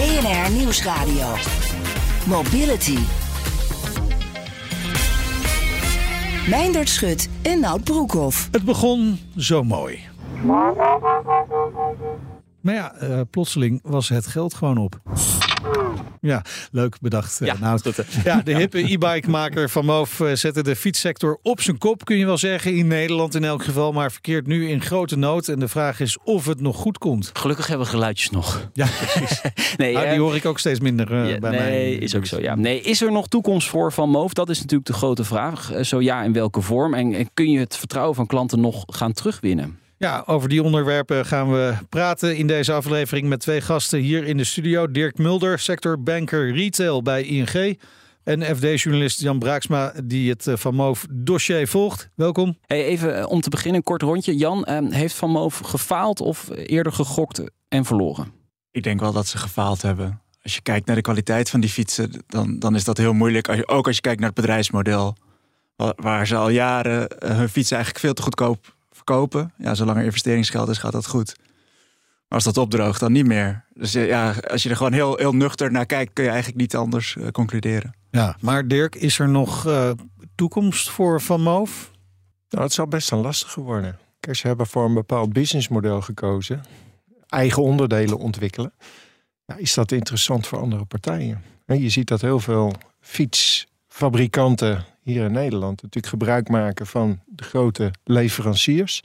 BNR Nieuwsradio. Mobility. Meindert Schut en Nout Broekhoff. Het begon zo mooi. Maar ja, uh, plotseling was het geld gewoon op. Ja, leuk bedacht. Eh, ja, nou, ja, de hippe e-bike-maker van Moof uh, zette de fietssector op zijn kop, kun je wel zeggen. In Nederland in elk geval, maar verkeert nu in grote nood. En de vraag is of het nog goed komt. Gelukkig hebben we geluidjes nog. Ja, precies. nee, nou, die hoor ik ook steeds minder uh, ja, bij nee, mij. Nee, is ook zo. Ja. Nee, is er nog toekomst voor Van Moof? Dat is natuurlijk de grote vraag. Zo ja, in welke vorm? En, en kun je het vertrouwen van klanten nog gaan terugwinnen? Ja, over die onderwerpen gaan we praten in deze aflevering met twee gasten hier in de studio. Dirk Mulder, sectorbanker retail bij ING. En FD-journalist Jan Braaksma, die het Van Moof dossier volgt. Welkom. Hey, even om te beginnen, een kort rondje. Jan, eh, heeft Van Moof gefaald of eerder gegokt en verloren? Ik denk wel dat ze gefaald hebben. Als je kijkt naar de kwaliteit van die fietsen, dan, dan is dat heel moeilijk. Als je, ook als je kijkt naar het bedrijfsmodel. Waar ze al jaren hun fietsen eigenlijk veel te goedkoop verkopen. Ja, zolang er investeringsgeld is, gaat dat goed. Maar als dat opdroogt, dan niet meer. Dus ja, als je er gewoon heel, heel nuchter naar kijkt, kun je eigenlijk niet anders uh, concluderen. Ja, maar Dirk, is er nog uh, toekomst voor Van Moof? Nou, het zal best een lastige worden. Kijk, ze hebben voor een bepaald businessmodel gekozen. Eigen onderdelen ontwikkelen. Ja, is dat interessant voor andere partijen? En je ziet dat heel veel fietsfabrikanten hier in Nederland natuurlijk gebruik maken van de grote leveranciers.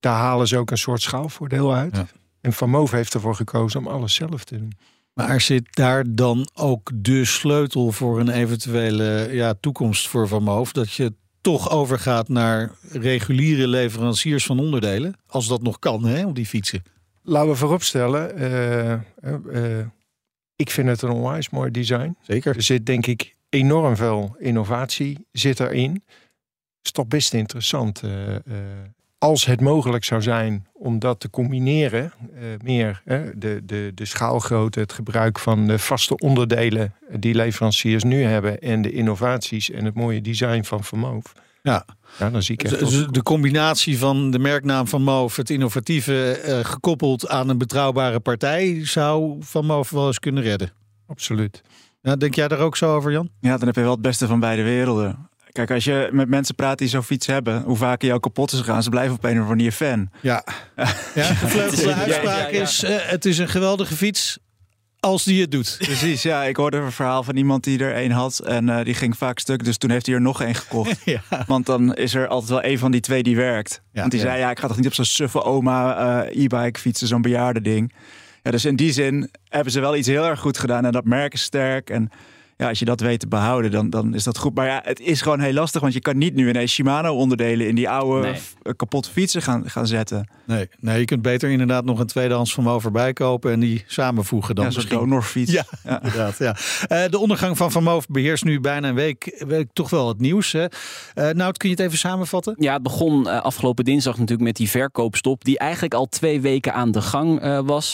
Daar halen ze ook een soort schaalvoordeel uit. Ja. En Van Moof heeft ervoor gekozen om alles zelf te doen. Maar zit daar dan ook de sleutel voor een eventuele ja, toekomst voor Van Moof? Dat je toch overgaat naar reguliere leveranciers van onderdelen? Als dat nog kan, hè, op die fietsen. Laten we vooropstellen, uh, uh, ik vind het een onwijs mooi design. Zeker. Er zit denk ik enorm veel innovatie zit erin. Het is toch best interessant. Uh, uh, als het mogelijk zou zijn om dat te combineren, uh, meer de, de, de schaalgrootte, het gebruik van de vaste onderdelen die leveranciers nu hebben en de innovaties en het mooie design van Vermoof. Ja. ja, dan zie ik echt de, de combinatie van de merknaam van Moof, het innovatieve, gekoppeld aan een betrouwbare partij, zou Van Moof wel eens kunnen redden. Absoluut. Ja, denk jij daar ook zo over, Jan? Ja, dan heb je wel het beste van beide werelden. Kijk, als je met mensen praat die zo'n fiets hebben, hoe vaak je ook kapot is gegaan, ze blijven op een of andere manier fan. Ja, ja gevleugelde uitspraak is: uh, het is een geweldige fiets. Als die het doet. Precies, ja. Ik hoorde een verhaal van iemand die er één had. En uh, die ging vaak stuk. Dus toen heeft hij er nog één gekocht. ja. Want dan is er altijd wel één van die twee die werkt. Ja, Want die zei, ja, ik ga toch niet op zo'n suffe oma uh, e-bike fietsen. Zo'n bejaarde ding. Dus in die zin hebben ze wel iets heel erg goed gedaan. En dat merk is sterk. En ja, als je dat weet te behouden, dan, dan is dat goed. Maar ja, het is gewoon heel lastig. Want je kan niet nu ineens Shimano-onderdelen in die oude nee. kapotte fietsen gaan, gaan zetten. Nee, nee, je kunt beter inderdaad nog een tweedehands van erbij kopen en die samenvoegen. Dan ja, zo'n donorfiets. Ja, ja, inderdaad. Ja. Uh, de ondergang van Van Moof beheerst nu bijna een week, week toch wel het nieuws. Hè? Uh, nou, kun je het even samenvatten? Ja, het begon uh, afgelopen dinsdag natuurlijk met die verkoopstop. Die eigenlijk al twee weken aan de gang was.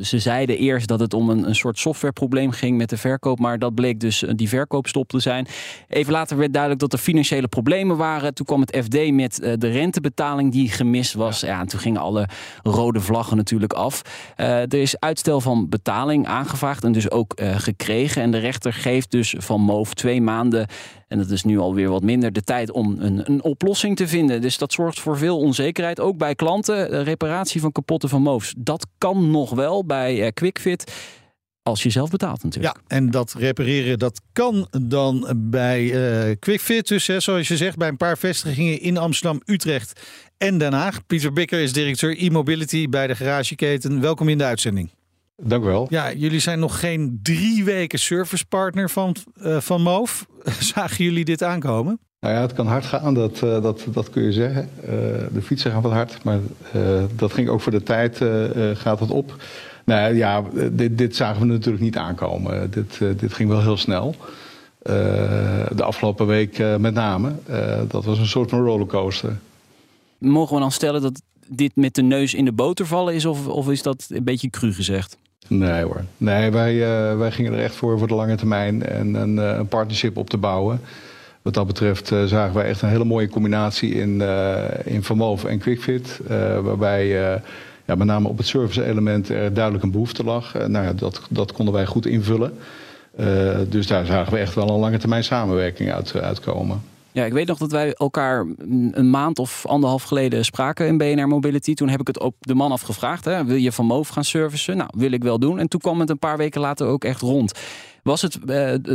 ze zeiden eerst dat het om een, een soort softwareprobleem ging met de verkoop. Maar dat bleek dus die verkoopstop te zijn. Even later werd duidelijk dat er financiële problemen waren. Toen kwam het FD met de rentebetaling die gemist was. Ja, en toen gingen alle rode vlaggen natuurlijk af. Uh, er is uitstel van betaling aangevraagd en dus ook uh, gekregen. En de rechter geeft dus van Moof twee maanden, en dat is nu alweer wat minder, de tijd om een, een oplossing te vinden. Dus dat zorgt voor veel onzekerheid, ook bij klanten. De reparatie van kapotte van Moofs, dat kan nog wel bij QuickFit. Als je zelf betaalt natuurlijk. Ja, en dat repareren dat kan dan bij uh, QuickFit. Dus hè, zoals je zegt, bij een paar vestigingen in Amsterdam, Utrecht en Den Haag. Pieter Bikker is directeur e-mobility bij de garageketen. Welkom in de uitzending. Dank u wel. Ja, jullie zijn nog geen drie weken servicepartner van, uh, van Moof. Zagen jullie dit aankomen? Nou ja, het kan hard gaan, dat, dat, dat kun je zeggen. de fietsen gaan wat hard, maar dat ging ook voor de tijd gaat het op. Nou ja, dit, dit zagen we natuurlijk niet aankomen. Dit, dit ging wel heel snel. de afgelopen week met name. dat was een soort van rollercoaster. Mogen we dan stellen dat dit met de neus in de boter vallen is? Of, of is dat een beetje cru gezegd? Nee hoor. Nee, wij, wij gingen er echt voor voor de lange termijn en een, een partnership op te bouwen. Wat dat betreft zagen wij echt een hele mooie combinatie in, in en QuickFit. waarbij ja, met name op het service element er duidelijk een behoefte lag. nou ja, dat, dat konden wij goed invullen. dus daar zagen we echt wel een lange termijn samenwerking uit, uitkomen. Ja, ik weet nog dat wij elkaar een maand of anderhalf geleden spraken in BNR Mobility. Toen heb ik het op de man afgevraagd. Hè, wil je van Moof gaan servicen? Nou, wil ik wel doen. En toen kwam het een paar weken later ook echt rond. Was het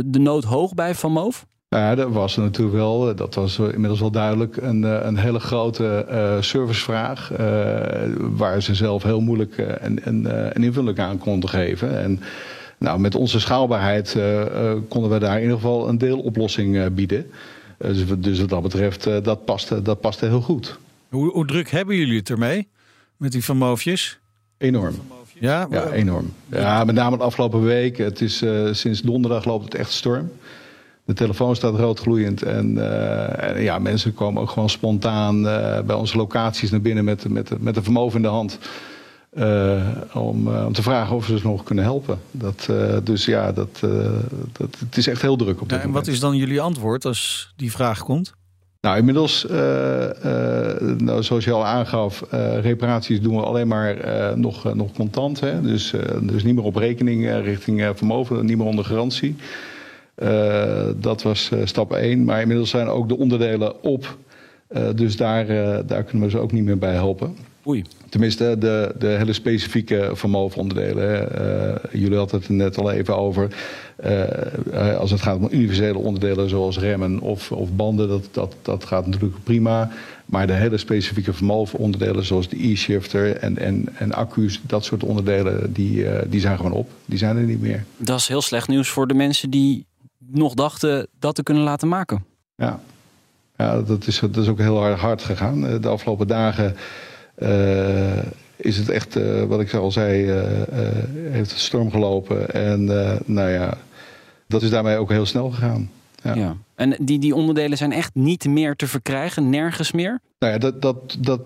de nood hoog bij Van Moof? Ja, dat was natuurlijk wel, dat was inmiddels wel duidelijk, een, eh, een hele grote uh, servicevraag. Uh, waar ze zelf heel moeilijk en, en, en invulling aan konden geven. En nou, met onze schaalbaarheid konden we daar in ieder geval een deeloplossing bieden. Eh, dus, dus, wat dat betreft, eh, dat paste, dat paste heel goed. Hoe, hoe druk hebben jullie het ermee? Met die vermoofjes? Enorm. Ja? ja, enorm. Ja, met name de afgelopen week. Het is, sinds donderdag loopt het echt storm. De telefoon staat roodgloeiend. En, uh, en ja, mensen komen ook gewoon spontaan uh, bij onze locaties naar binnen met, met, met een vermogen in de hand. Uh, om, om te vragen of ze dus nog kunnen helpen. Dat, dus ja, dat, dat, het is echt heel druk op dit ja, En wat is dan jullie antwoord als die vraag komt? Nou, inmiddels, nou, zoals je al aangaf, reparaties doen we alleen maar nog, nog contant. Hè? Dus, dus niet meer op rekening richting vermogen, niet meer onder garantie. Dat was stap 1. Maar inmiddels zijn ook de onderdelen op. dus daar, daar kunnen we ze ook niet meer bij helpen. Oei. Tenminste, de, de hele specifieke vermogenonderdelen. Uh, jullie hadden het er net al even over. Uh, als het gaat om universele onderdelen zoals remmen of, of banden, dat, dat, dat gaat natuurlijk prima. Maar de hele specifieke vermogenonderdelen zoals de e-shifter en, en, en accu's, dat soort onderdelen, die, uh, die zijn gewoon op. Die zijn er niet meer. Dat is heel slecht nieuws voor de mensen die nog dachten dat te kunnen laten maken. Ja, ja dat, is, dat is ook heel hard, gegaan. De afgelopen dagen uh, is het echt, uh, wat ik al zei, uh, heeft het storm gelopen. En nou ja, dat is daarmee ook heel snel gegaan. Ja. ja. En die, die onderdelen zijn echt niet meer te verkrijgen, nergens meer? Nou ja, dat, dat, dat,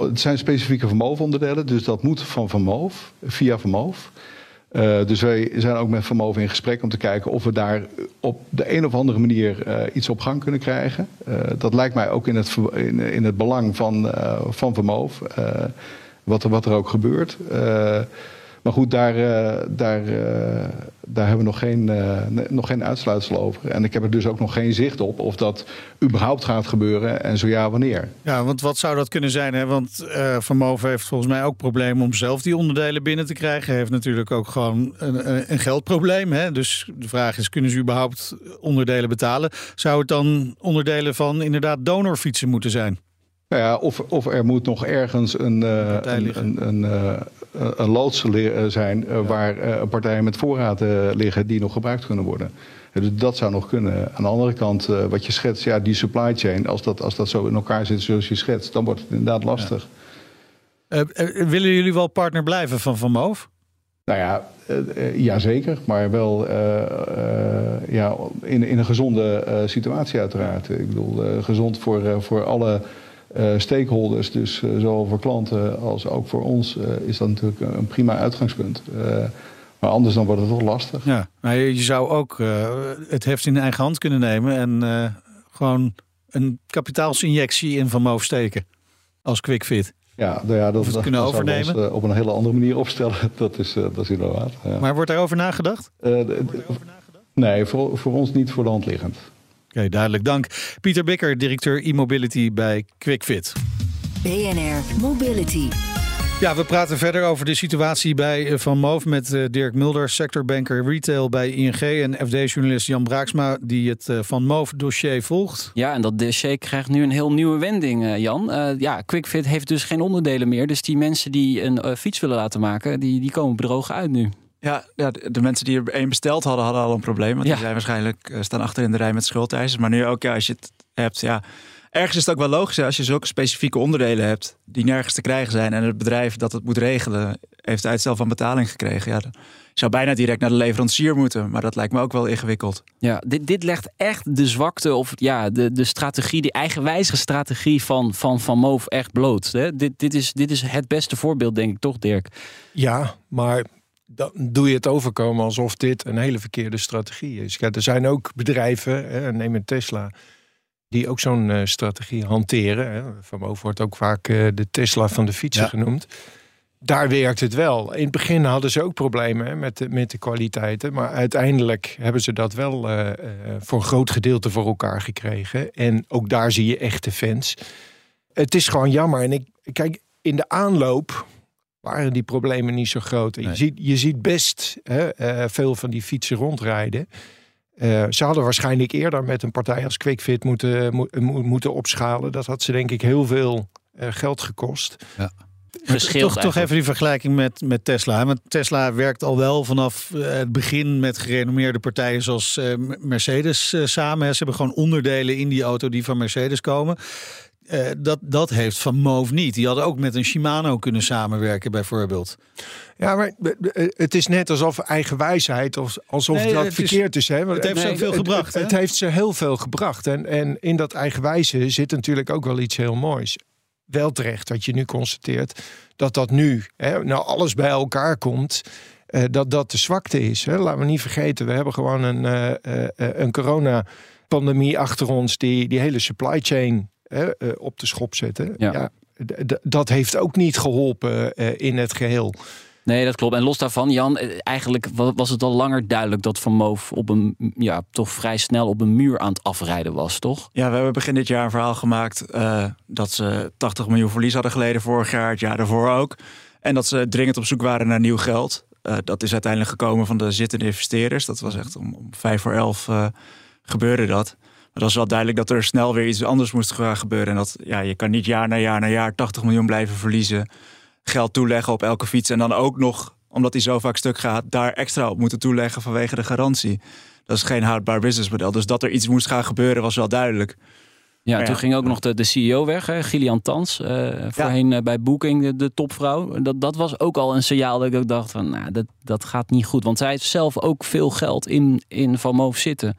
het zijn specifieke vermogenonderdelen, dus dat moet van Vermoof, via Vermoof. Uh, dus wij zijn ook met Vermogen in gesprek om te kijken of we daar op de een of andere manier uh, iets op gang kunnen krijgen. Uh, dat lijkt mij ook in het, in, in het belang van, van wat, wat er ook gebeurt. Maar goed, daar, daar, daar hebben we nog geen, uh, nog geen uitsluitsel over. En ik heb er dus ook nog geen zicht op of dat überhaupt gaat gebeuren en zo ja, wanneer. Ja, want wat zou dat kunnen zijn? Hè? Want Vermogen heeft volgens mij ook problemen om zelf die onderdelen binnen te krijgen. Heeft natuurlijk ook gewoon een, een geldprobleem. Hè? Dus de vraag is, kunnen ze überhaupt onderdelen betalen? Zou het dan onderdelen van inderdaad donorfietsen moeten zijn? Nou ja, of, of er moet nog ergens een, uh, een, een, een, uh, een loods zijn uh, ja. waar partijen met voorraad liggen die nog gebruikt kunnen worden. Dus dat zou nog kunnen. Aan de andere kant, wat je schetst, ja, die supply chain, als dat, als dat zo in elkaar zit zoals je schetst, dan wordt het inderdaad lastig. Ja. willen jullie wel partner blijven van Van Moof? Nou ja, ja zeker, maar wel ja, in, in een gezonde situatie uiteraard. Ik bedoel, gezond voor, voor alle uh, stakeholders, dus uh, zowel voor klanten als ook voor ons, uh, is dat natuurlijk een prima uitgangspunt. maar anders dan wordt het toch lastig. Ja, maar je zou ook het heft in eigen hand kunnen nemen en gewoon een kapitaalsinjectie in Van Moof steken als quickfit. Ja, nou ja, dat, het kunnen dat overnemen. Ons, op een hele andere manier opstellen. Dat is, dat is inderdaad. Ja. Maar wordt daarover nagedacht? nee, voor, voor ons niet voor de hand liggend okay, duidelijk. Dank. Pieter Bikker, directeur e-mobility bij QuickFit. BNR Mobility. Ja, we praten verder over de situatie bij eh, Van Moof met eh, Dirk Mulder, sectorbanker retail bij ING en FD-journalist Jan Braaksma, die het eh, Van Moof dossier volgt. Ja, en dat dossier krijgt nu een heel nieuwe wending, Jan. Uh, ja, QuickFit heeft dus geen onderdelen meer, dus die mensen die een fiets willen laten maken, die, die komen bedrogen uit nu. Ja, ja de, mensen die er één besteld hadden, hadden al een probleem. Want die zijn waarschijnlijk uh, staan achter in de rij met schuldeisers. Maar nu ook, ja, als je het hebt, ja. Ergens is het ook wel logisch als je zulke specifieke onderdelen hebt die nergens te krijgen zijn. En het bedrijf dat het moet regelen, heeft uitstel van betaling gekregen. Ja, dan zou bijna direct naar de leverancier moeten. Maar dat lijkt me ook wel ingewikkeld. Ja, dit, dit legt echt de zwakte of ja, de, de strategie, die eigenwijzige strategie van Van, van Moof echt bloot. Hè? Dit, dit, is, dit is het beste voorbeeld, denk ik toch, Dirk? Ja, maar dan doe je het overkomen alsof dit een hele verkeerde strategie is. Ja, er zijn ook bedrijven, hè, neem een Tesla, die ook zo'n uh, strategie hanteren. Hè. Van Moof wordt ook vaak uh, de Tesla van de fietsen genoemd daar werkt het wel. In het begin hadden ze ook problemen hè, met, de, met de kwaliteiten. Maar uiteindelijk hebben ze dat wel uh, voor een groot gedeelte voor elkaar gekregen. En ook daar zie je echte fans. Het is gewoon jammer. En ik kijk, in de aanloop waren die problemen niet zo groot. je, ziet, je ziet best hè, uh, veel van die fietsen rondrijden. ze hadden waarschijnlijk eerder met een partij als QuickFit moeten, mo moeten opschalen. Dat had ze denk ik heel veel geld gekost. Ja toch, toch even die vergelijking met, met Tesla. Want Tesla werkt al wel vanaf eh, het begin met gerenommeerde partijen zoals Mercedes samen. Ze hebben gewoon onderdelen in die auto die van Mercedes komen. Uh, dat, dat heeft Van Moof niet. Die hadden ook met een Shimano kunnen samenwerken, bijvoorbeeld. Ja, maar het is net alsof eigen wijsheid, of alsof nee, dat verkeerd is. hè? Het heeft nee, ze veel gebracht. Het, het, heeft ze heel veel gebracht. En, en in dat eigen wijze zit natuurlijk ook wel iets heel moois wel terecht dat je nu constateert dat dat nu, hè, nou alles bij elkaar komt, uh, dat dat de zwakte is. Hè. Laten we niet vergeten, we hebben gewoon een, uh, een coronapandemie achter ons die die hele supply chain op de schop zetten. Ja. ja dat heeft ook niet geholpen in het geheel. Nee, dat klopt. En los daarvan, Jan, eh, eigenlijk was het al langer duidelijk dat Van Moof op een, ja, toch vrij snel op een muur aan het afrijden was, toch? Ja, we hebben begin dit jaar een verhaal gemaakt uh, dat ze 80 miljoen verlies hadden geleden vorig jaar, het jaar daarvoor ook. En dat ze dringend op zoek waren naar nieuw geld. Uh, dat is uiteindelijk gekomen van de zittende investeerders. Dat was echt om, om vijf voor elf uh, gebeurde dat. Maar dat was wel duidelijk dat er snel weer iets anders moest gebeuren. En dat ja, je kan niet jaar na jaar na jaar 80 miljoen blijven verliezen geld toeleggen op elke fiets. En dan ook nog, omdat hij zo vaak stuk gaat, daar extra op moeten toeleggen vanwege de garantie. Dat is geen houdbaar businessmodel. Dus dat er iets moest gaan gebeuren was wel duidelijk. Ja, toen ging ook nog de, de CEO weg, hè? Gillian Tans. Uh, voorheen uh, bij Booking, de, de, topvrouw. Dat, dat was ook al een signaal dat ik ook dacht van, nou, dat, dat gaat niet goed. Want zij heeft zelf ook veel geld in, in Van Moof zitten.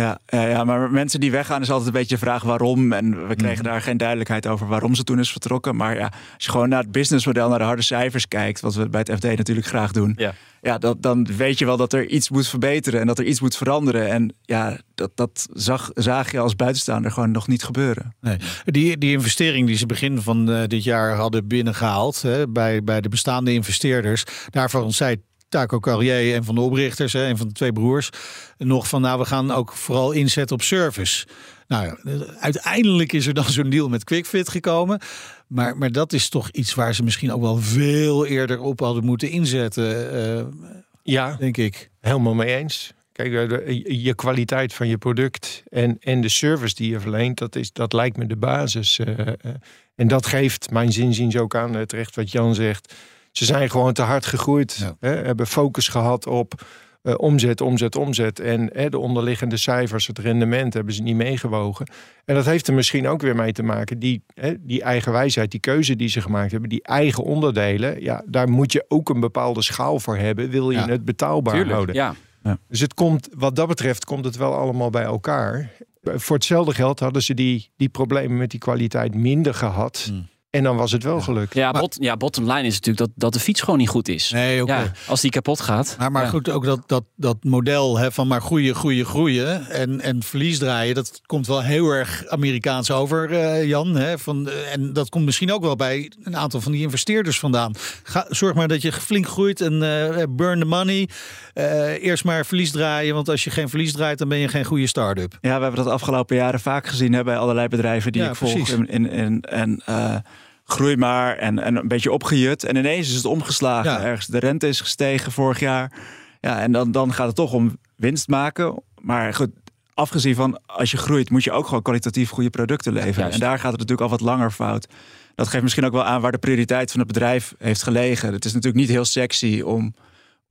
Ja, ja, maar mensen die weggaan is altijd een beetje de vraag waarom. En we kregen mhm. daar geen duidelijkheid over waarom ze toen is vertrokken. Maar ja, als je gewoon naar het businessmodel, naar de harde cijfers kijkt, wat we bij het FD natuurlijk graag doen. Ja. Ja, dat, dan weet je wel dat er iets moet verbeteren en dat er iets moet veranderen. En ja, dat, dat zag, zag je als buitenstaander gewoon nog niet gebeuren. Nee. Die, die investering die ze begin van uh, dit jaar hadden binnengehaald hè, bij, bij de bestaande investeerders, daarvan zei Taco Carrier, en van de oprichters, een van de twee broers, nog van nou, we gaan ook vooral inzetten op service. Nou, uiteindelijk is er dan zo'n deal met QuickFit gekomen. Maar, maar dat is toch iets waar ze misschien ook wel veel eerder op hadden moeten inzetten. Uh, ja, denk ik. Helemaal mee eens. Kijk, eh, je kwaliteit van je product en, en de service die je verleent, dat, is, dat lijkt me de basis. Uh, en dat geeft mijn zinziens ook aan, terecht wat Jan zegt ze zijn gewoon te hard gegroeid. Hè, hebben focus gehad op uh, omzet, omzet, omzet. En hè, de onderliggende cijfers, het rendement, hebben ze niet meegewogen. En dat heeft er misschien ook weer mee te maken. Die, hè, die eigen wijsheid, die keuze die ze gemaakt hebben, die eigen onderdelen. Ja, daar moet je ook een bepaalde schaal voor hebben. Wil je het betaalbaar Tuurlijk, houden? Ja. Ja. Dus het komt, wat dat betreft, komt het wel allemaal bij elkaar. Voor hetzelfde geld hadden ze die, die problemen met die kwaliteit minder gehad. Hmm. En dan was het wel gelukt. Ja, bot, ja, bottom line is natuurlijk dat, dat de fiets gewoon niet goed is. Nee, oké. Ja, als die kapot gaat. Maar, maar goed, ook dat, dat, dat model hè, van maar groeien, groeien, groeien en, en verlies draaien, dat komt wel heel erg Amerikaans over, uh, Jan. Hè, van, uh, en dat komt misschien ook wel bij een aantal van die investeerders vandaan. Ga, zorg maar dat je flink groeit en uh, burn the money. eerst maar verlies draaien, want als je geen verlies draait, dan ben je geen goede start-up. Ja, we hebben dat afgelopen jaren vaak gezien hè, bij allerlei bedrijven die ik volg. En, en, en groei maar en, en een beetje opgejut. En ineens is het omgeslagen. Ergens de rente is gestegen vorig jaar. Ja, en dan, dan gaat het toch om winst maken. Maar goed, afgezien van als je groeit, moet je ook gewoon kwalitatief goede producten leveren. en daar gaat het natuurlijk al wat langer fout. Dat geeft misschien ook wel aan waar de prioriteit van het bedrijf heeft gelegen. Het is natuurlijk niet heel sexy om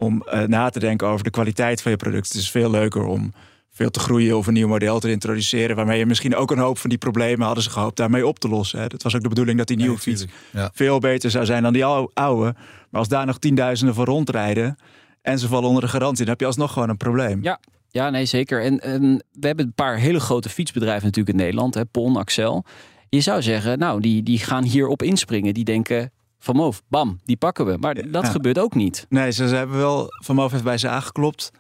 om na te denken over de kwaliteit van je product. Het is veel leuker om veel te groeien of een nieuw model te introduceren. Waarmee je misschien ook een hoop van die problemen hadden ze gehoopt daarmee op te lossen. Hè. Dat was ook de bedoeling dat die nieuwe fiets veel beter zou zijn dan die oude. Maar als daar nog tienduizenden voor rondrijden en ze vallen onder de garantie, dan heb je alsnog gewoon een probleem. Ja, ja nee zeker. En, en we hebben een paar hele grote fietsbedrijven natuurlijk in Nederland. Hè, Pon, Axel. Je zou zeggen, nou, die, die gaan hierop inspringen. Die denken, Van Moof, bam, die pakken we. Maar dat gebeurt ook niet. Nee, ze, ze hebben wel, Van Moof heeft bij ze aangeklopt.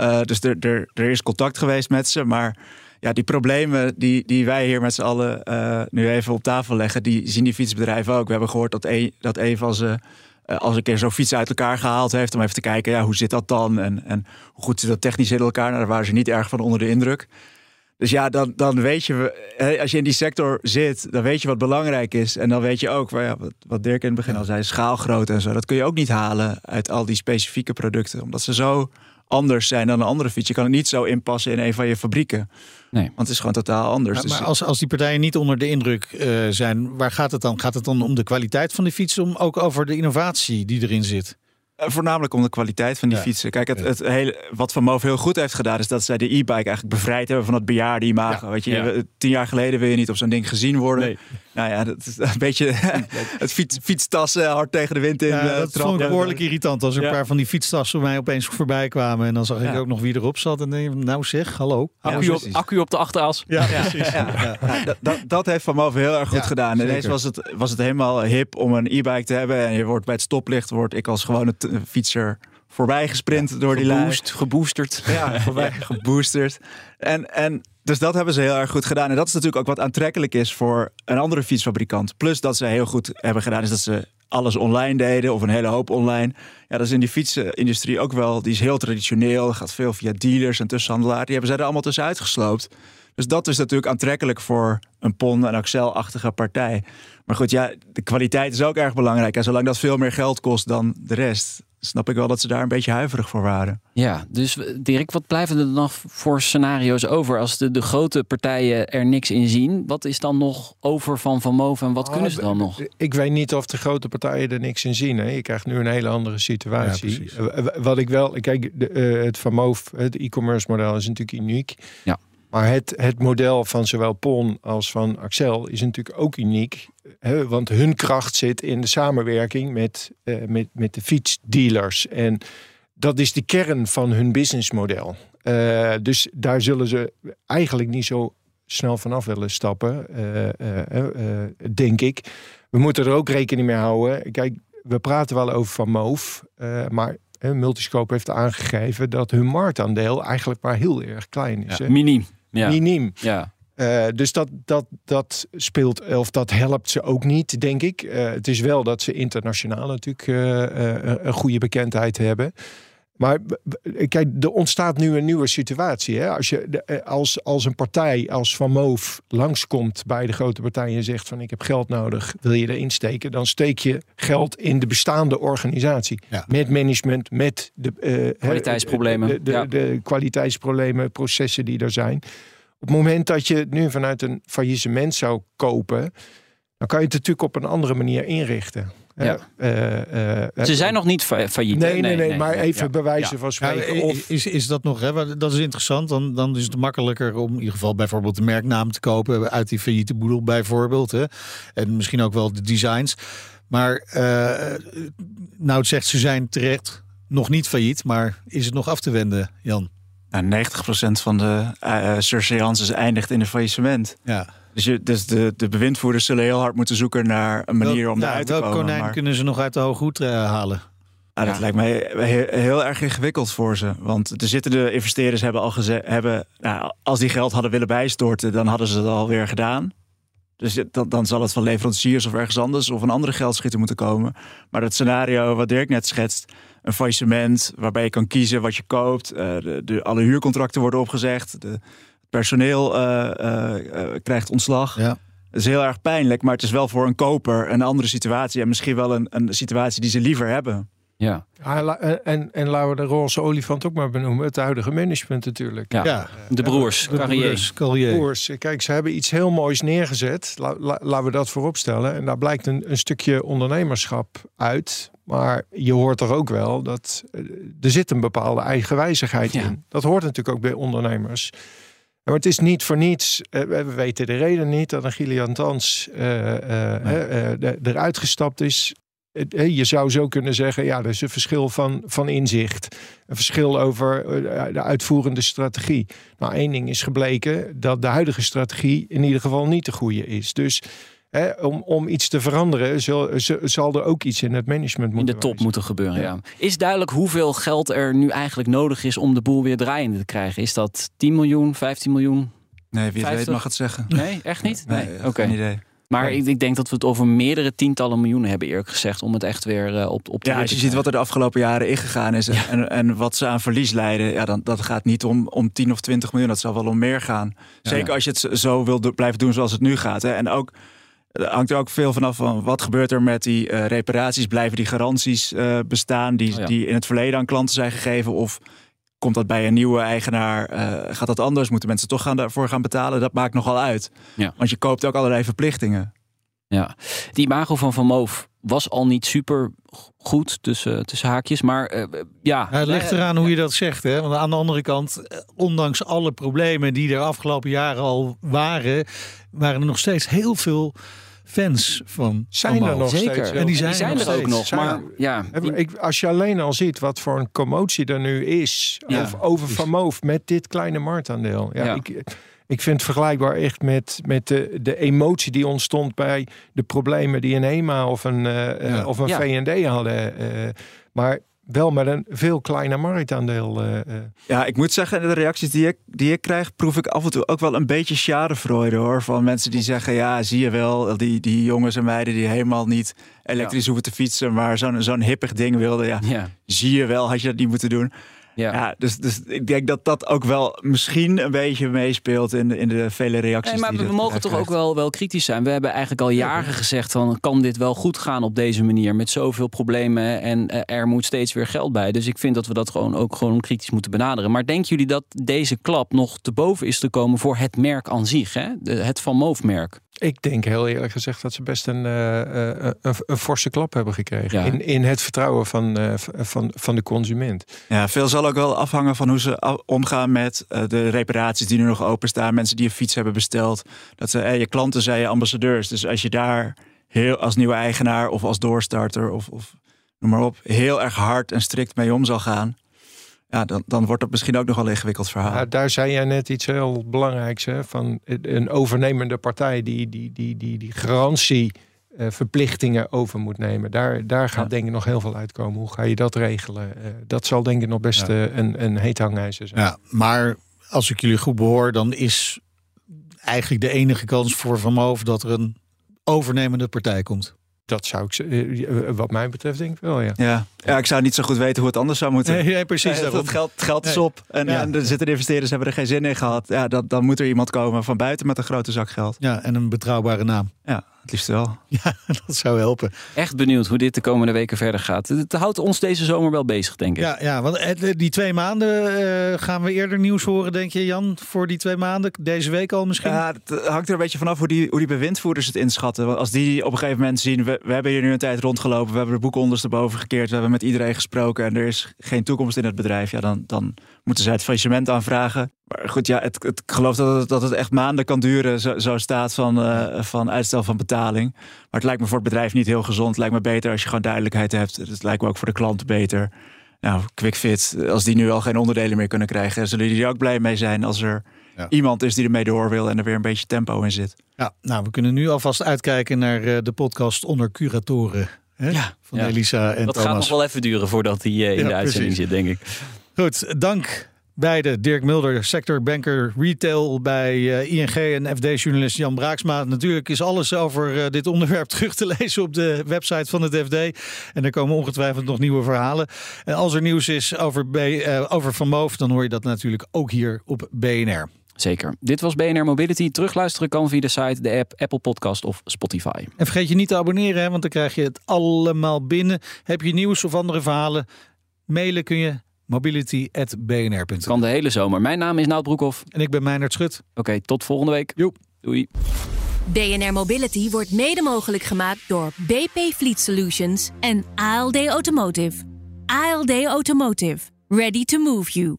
Uh, dus er, er, er is contact geweest met ze. Maar ja, die problemen die, die wij hier met z'n allen uh, nu even op tafel leggen, die zien die fietsbedrijven ook. We hebben gehoord dat een, dat een van ze uh, als een keer zo'n fiets uit elkaar gehaald heeft, om even te kijken, ja, hoe zit dat dan? En, en hoe goed zit dat technisch in elkaar? Nou, daar waren ze niet erg van onder de indruk. Dus ja, dan, dan weet je, als je in die sector zit, dan weet je wat belangrijk is. En dan weet je ook, ja, wat, wat Dirk in het begin al zei, schaalgrootte en zo. Dat kun je ook niet halen uit al die specifieke producten. Omdat ze zo anders zijn dan een andere fiets. Je kan het niet zo inpassen in een van je fabrieken. Nee. Want het is gewoon totaal anders. Maar, dus maar als, als die partijen niet onder de indruk uh, zijn, waar gaat het dan? Gaat het dan om de kwaliteit van de fiets, om ook over de innovatie die erin zit? Eh, voornamelijk om de kwaliteit van die fietsen. Kijk, het, het hele, wat Van Moof heel goed heeft gedaan, is dat zij de e-bike eigenlijk bevrijd hebben van het bejaarde imago. Ja. Weet je, tien jaar geleden wil je niet op zo'n ding gezien worden. Nee. Nou ja, dat is een beetje het fiets, fietstassen hard tegen de wind in. Ja, dat uh, vond ik behoorlijk irritant als er een paar van die fietstassen voor mij opeens voorbij kwamen. En dan zag ik ook nog wie erop zat. En denk nou zeg, hallo. Accu, op, accu op de achteras. Ja, precies. Dat, dat, dat, heeft Van Moof heel erg goed gedaan. Ineens was het, was het helemaal hip om een e-bike te hebben. En je wordt bij het stoplicht, word ik als gewone fietser voorbij gesprint door die lijst. Geboosterd. Ja, voorbij geboosterd. En, en dus dat hebben ze heel erg goed gedaan. En dat is natuurlijk ook wat aantrekkelijk is voor een andere fietsfabrikant. Plus dat ze heel goed hebben gedaan, is dat ze alles online deden of een hele hoop online. Ja, dat is in die fietsenindustrie ook wel. Die is heel traditioneel, gaat veel via dealers en tussenhandelaar. Die hebben zij er allemaal tussen uitgesloopt. Dus dat is natuurlijk aantrekkelijk voor een PON en Axel-achtige partij. Maar goed, ja, de kwaliteit is ook erg belangrijk. En zolang dat veel meer geld kost dan de rest, snap ik wel dat ze daar een beetje huiverig voor waren. Ja, dus Dirk, wat blijven er nog voor scenario's over als de, de grote partijen er niks in zien? Wat is dan nog over van Van Moof en wat ah, kunnen ze dan nog? Ik weet niet of de grote partijen er niks in zien. Hè. Je krijgt nu een hele andere situatie. wat ik wel, kijk, de, uh, het Van Moof, het e-commerce model is natuurlijk uniek. Ja. Maar het, het model van zowel PON als van Axel is natuurlijk ook uniek. Hè, want hun kracht zit in de samenwerking met, uh, met, met de fietsdealers. En dat is de kern van hun businessmodel. Uh, dus daar zullen ze eigenlijk niet zo snel vanaf willen stappen, uh, denk ik. We moeten er ook rekening mee houden. Kijk, we praten wel over Van Moof, maar Multiscope heeft aangegeven dat hun marktaandeel eigenlijk maar heel erg klein is. Ja, Miniem ja. miniem. Ja. Uh, dus dat, dat, dat speelt, of dat helpt ze ook niet, denk ik. Uh, het is wel dat ze internationaal natuurlijk uh, een goede bekendheid hebben. Maar kijk, er ontstaat nu een nieuwe situatie. Hè? Als, je, als, als een partij als Van Moof langskomt bij de grote partij en zegt van ik heb geld nodig, wil je erin steken? Dan steek je ghet in de bestaande organisatie. Ja. Met management, met de kwaliteitsproblemen. De, de, de, kwaliteitsproblemen, processen die er zijn. Op het moment dat je het nu vanuit een faillissement zou kopen, dan kan je het natuurlijk op een andere manier inrichten. Ja. Uh, uh, Ze zijn nog niet failliet. Nee, nee, nee, maar even bewijzen van spreken. of... is, is dat nog, hè? dat is interessant. Dan, dan is het makkelijker om in ieder geval bijvoorbeeld de merknaam te kopen uit die failliete boedel bijvoorbeeld. Hè? En misschien ook wel de designs. Maar nou, het zegt ze zijn terecht nog niet failliet, maar is het nog af te wenden, Jan? Nou, 90% van de uh, eindigt in een faillissement. Ja. Dus, je, dus de, de bewindvoerders zullen heel hard moeten zoeken naar een manier om ja, eruit te komen. Welk konijn kunnen ze nog uit de hoge hoed uh, halen? Ah, dat lijkt mij heel, erg ingewikkeld voor ze. Want de zittende investeerders hebben al gezegd... Hebben, nou, als die geld hadden willen bijstorten, dan hadden ze het alweer gedaan. Dus dan, dan zal het van leveranciers of ergens anders... of een andere geldschitter moeten komen. Maar dat scenario wat Dirk net schetst een faillissement waarbij je kan kiezen wat je koopt. Uh, de, de, alle huurcontracten worden opgezegd. De, het personeel uh, krijgt ontslag. Ja. Het is heel erg pijnlijk, maar het is wel voor een koper een andere situatie. En misschien wel een, een situatie die ze liever hebben. Ja. en, en laten we de roze olifant ook maar benoemen. Het huidige management natuurlijk. Ja, de broers, de broers, Kijk, ze hebben iets heel moois neergezet. laten we dat voorop stellen. En daar blijkt een, een stukje ondernemerschap uit Maar je hoort toch ook wel dat er zit een bepaalde eigenwijzigheid in. Dat hoort natuurlijk ook bij ondernemers. Maar het is niet voor niets, we weten de reden niet dat een Gillian Tans eruit gestapt is je zou zo kunnen zeggen, ja, er is een verschil van, van inzicht. Een verschil over eh, de uitvoerende strategie. Nou, één ding is gebleken dat de huidige strategie in ieder geval niet de goede is. Dus hè, om, om iets te veranderen, zal, zal er ook iets in het management moeten In de top moeten gebeuren, ja. Is duidelijk hoeveel geld er nu eigenlijk nodig is om de boel weer draaiende te krijgen? Is dat 10 miljoen, 15 miljoen? Nee, wie het weet mag het zeggen. Nee, echt niet? Nee, nee oké. Geen idee. Maar ik, ik, denk dat we het over meerdere tientallen miljoenen hebben, eerlijk gezegd, om het echt weer uh, op, op te Ja, als je ziet wat er de afgelopen jaren ingegaan is en, en wat ze aan verlies leiden, ja, dan dat gaat niet om, om 10 of 20 miljoen, dat zal wel om meer gaan. Zeker als je het zo wil blijven doen zoals het nu gaat. Hè. En ook er hangt er ook veel vanaf van wat gebeurt er met die uh, reparaties. Blijven die garanties uh, bestaan die, oh die in het verleden aan klanten zijn gegeven? Of komt dat bij een nieuwe eigenaar? Uh, gaat dat anders? Moeten mensen toch gaan daarvoor gaan betalen? Dat maakt nogal uit. Ja. Want je koopt ook allerlei verplichtingen. Ja, die imago van Van Moof was al niet super goed tussen, tussen haakjes. Maar uh, ja. Het ligt eraan hoe je dat zegt. Hè? Want aan de andere kant, eh, ondanks alle problemen die er afgelopen jaren al waren, waren er nog steeds heel veel fans van. Zijn er nog Zeker. steeds. En die zijn, zijn er, ook nog. Maar ja, ik, als je alleen al ziet wat voor een commotie er nu is ja. over, over Van Moof met dit kleine marktaandeel. Ja, ja. Ik, ik vind het vergelijkbaar echt met, met de, de emotie die ontstond bij de problemen die een HEMA of een, uh, of een VND hadden. Uh, maar wel met een veel kleiner marktaandeel. Uh, ja, ik moet zeggen, de reacties die ik, die ik krijg, proef ik af en toe ook wel een beetje schadevreude hoor. Van mensen die zeggen, ja, zie je wel, die, die jongens en meiden die helemaal niet elektrisch hoeven te fietsen, maar zo'n zo'n hippig ding wilden. Ja, ja, zie je wel, had je dat niet moeten doen. Ja. dus, dus ik denk dat dat ook wel misschien een beetje meespeelt in de, in de vele reacties. Nee, maar we mogen toch ook wel, wel kritisch zijn. We hebben eigenlijk al jaren gezegd van kan dit wel goed gaan op deze manier met zoveel problemen en eh, er moet steeds weer geld bij. Dus ik vind dat we dat gewoon ook gewoon kritisch moeten benaderen. Maar denken jullie dat deze klap nog te boven is te komen voor het merk aan zich, hè? het Van Moof merk? Ik denk heel eerlijk gezegd dat ze best een, uh, een, een, forse klap hebben gekregen. In, in het vertrouwen van, uh, van, van de consument. Ja, veel zal ook wel afhangen van hoe ze omgaan met de reparaties die nu nog openstaan. Mensen die een fiets hebben besteld. Dat ze, je klanten zijn je ambassadeurs. Dus als je daar heel als nieuwe eigenaar of als doorstarter of, of noem maar op, heel erg hard en strikt mee om zal gaan ja, dan, dan wordt het misschien ook nog wel een ingewikkeld verhaal. Ja, daar zei jij net iets heel belangrijks. Hè? Van een overnemende partij die, die, die, die, die garantie uh, verplichtingen over moet nemen. Daar, daar gaat denk ik nog heel veel uitkomen. Hoe ga je dat regelen? Uh, dat zal denk ik nog best ja. uh, een, een heet hangijzer zijn. Ja, maar als ik jullie goed behoor, dan is eigenlijk de enige kans voor Van Moof dat er een overnemende partij komt. Dat zou ik, uh, wat mij betreft, denk ik wel. Ja. Ja. ja, ik zou niet zo goed weten hoe het anders zou moeten. Nee, nee precies. Dat geld, geld is op. En, ja. en er zitten investeerders hebben er geen zin in gehad. Ja, dat, dan moet er iemand komen van buiten met een grote zak geld. Ja, en een betrouwbare naam. Ja, het liefst wel. Ja, dat zou helpen. Echt benieuwd hoe dit de komende weken verder gaat. Het houdt ons deze zomer wel bezig, denk ik. Ja, ja want die twee maanden uh, gaan we eerder nieuws horen, denk je, Jan? Voor die twee maanden? Deze week al misschien? Ja, het hangt er een beetje vanaf hoe die, hoe die bewindvoerders het inschatten. Want als die op een gegeven moment zien, we, we hebben hier nu een tijd rondgelopen, we hebben de boeken ondersteboven gekeerd, we hebben met iedereen gesproken en er is geen toekomst in het bedrijf, ja, dan, dan moeten zij het faillissement aanvragen. Maar goed, ja, het, het, ik geloof dat het, dat het echt maanden kan duren, zo, zo staat van, uh, van uitstel van betaling. Maar het lijkt me voor het bedrijf niet heel gezond. Het lijkt me beter als je gewoon duidelijkheid hebt. Het lijkt me ook voor de klant beter. Nou, QuickFit, als die nu al geen onderdelen meer kunnen krijgen, zullen die er ook blij mee zijn als er ja. iemand is die ermee door wil en er weer een beetje tempo in zit. Ja, nou, we kunnen nu alvast uitkijken naar uh, de podcast onder curatoren. Hè? Ja, van Elisa en dat Thomas. gaat nog wel even duren voordat hij uh, in ja, de uitzending precies. zit, denk ik. Goed, dank beide. Dirk Mulder, sectorbanker retail bij uh, ING en FD-journalist Jan Braaksma. Natuurlijk is alles over uh, dit onderwerp terug te lezen op de website van het FD. En er komen ongetwijfeld nog nieuwe verhalen. En als er nieuws is over, B, uh, over Van Moof, dan hoor je dat natuurlijk ook hier op BNR. Zeker. Dit was BNR Mobility. Terugluisteren kan via de site, de app, Apple Podcast of Spotify. En vergeet je niet te abonneren, hè, want dan krijg je het allemaal binnen. Heb je nieuws of andere verhalen? Mailen kun je mobility.bnr.nl. Kan de hele zomer. Mijn naam is Nout Broekhoff. En ik ben Meijnerd Schut. Oké, okay, tot volgende week. Joep. Doei. BNR Mobility wordt mede mogelijk gemaakt door BP Fleet Solutions en ALD Automotive. ALD Automotive. Ready to move you.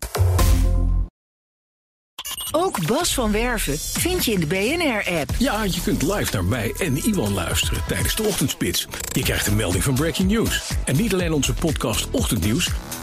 Ook Bas van Werven vind je in de BNR-app. Ja, je kunt live naar mij en Iwan luisteren tijdens de ochtendspits. Je krijgt een melding van Breaking News. En niet alleen onze podcast Ochtendnieuws,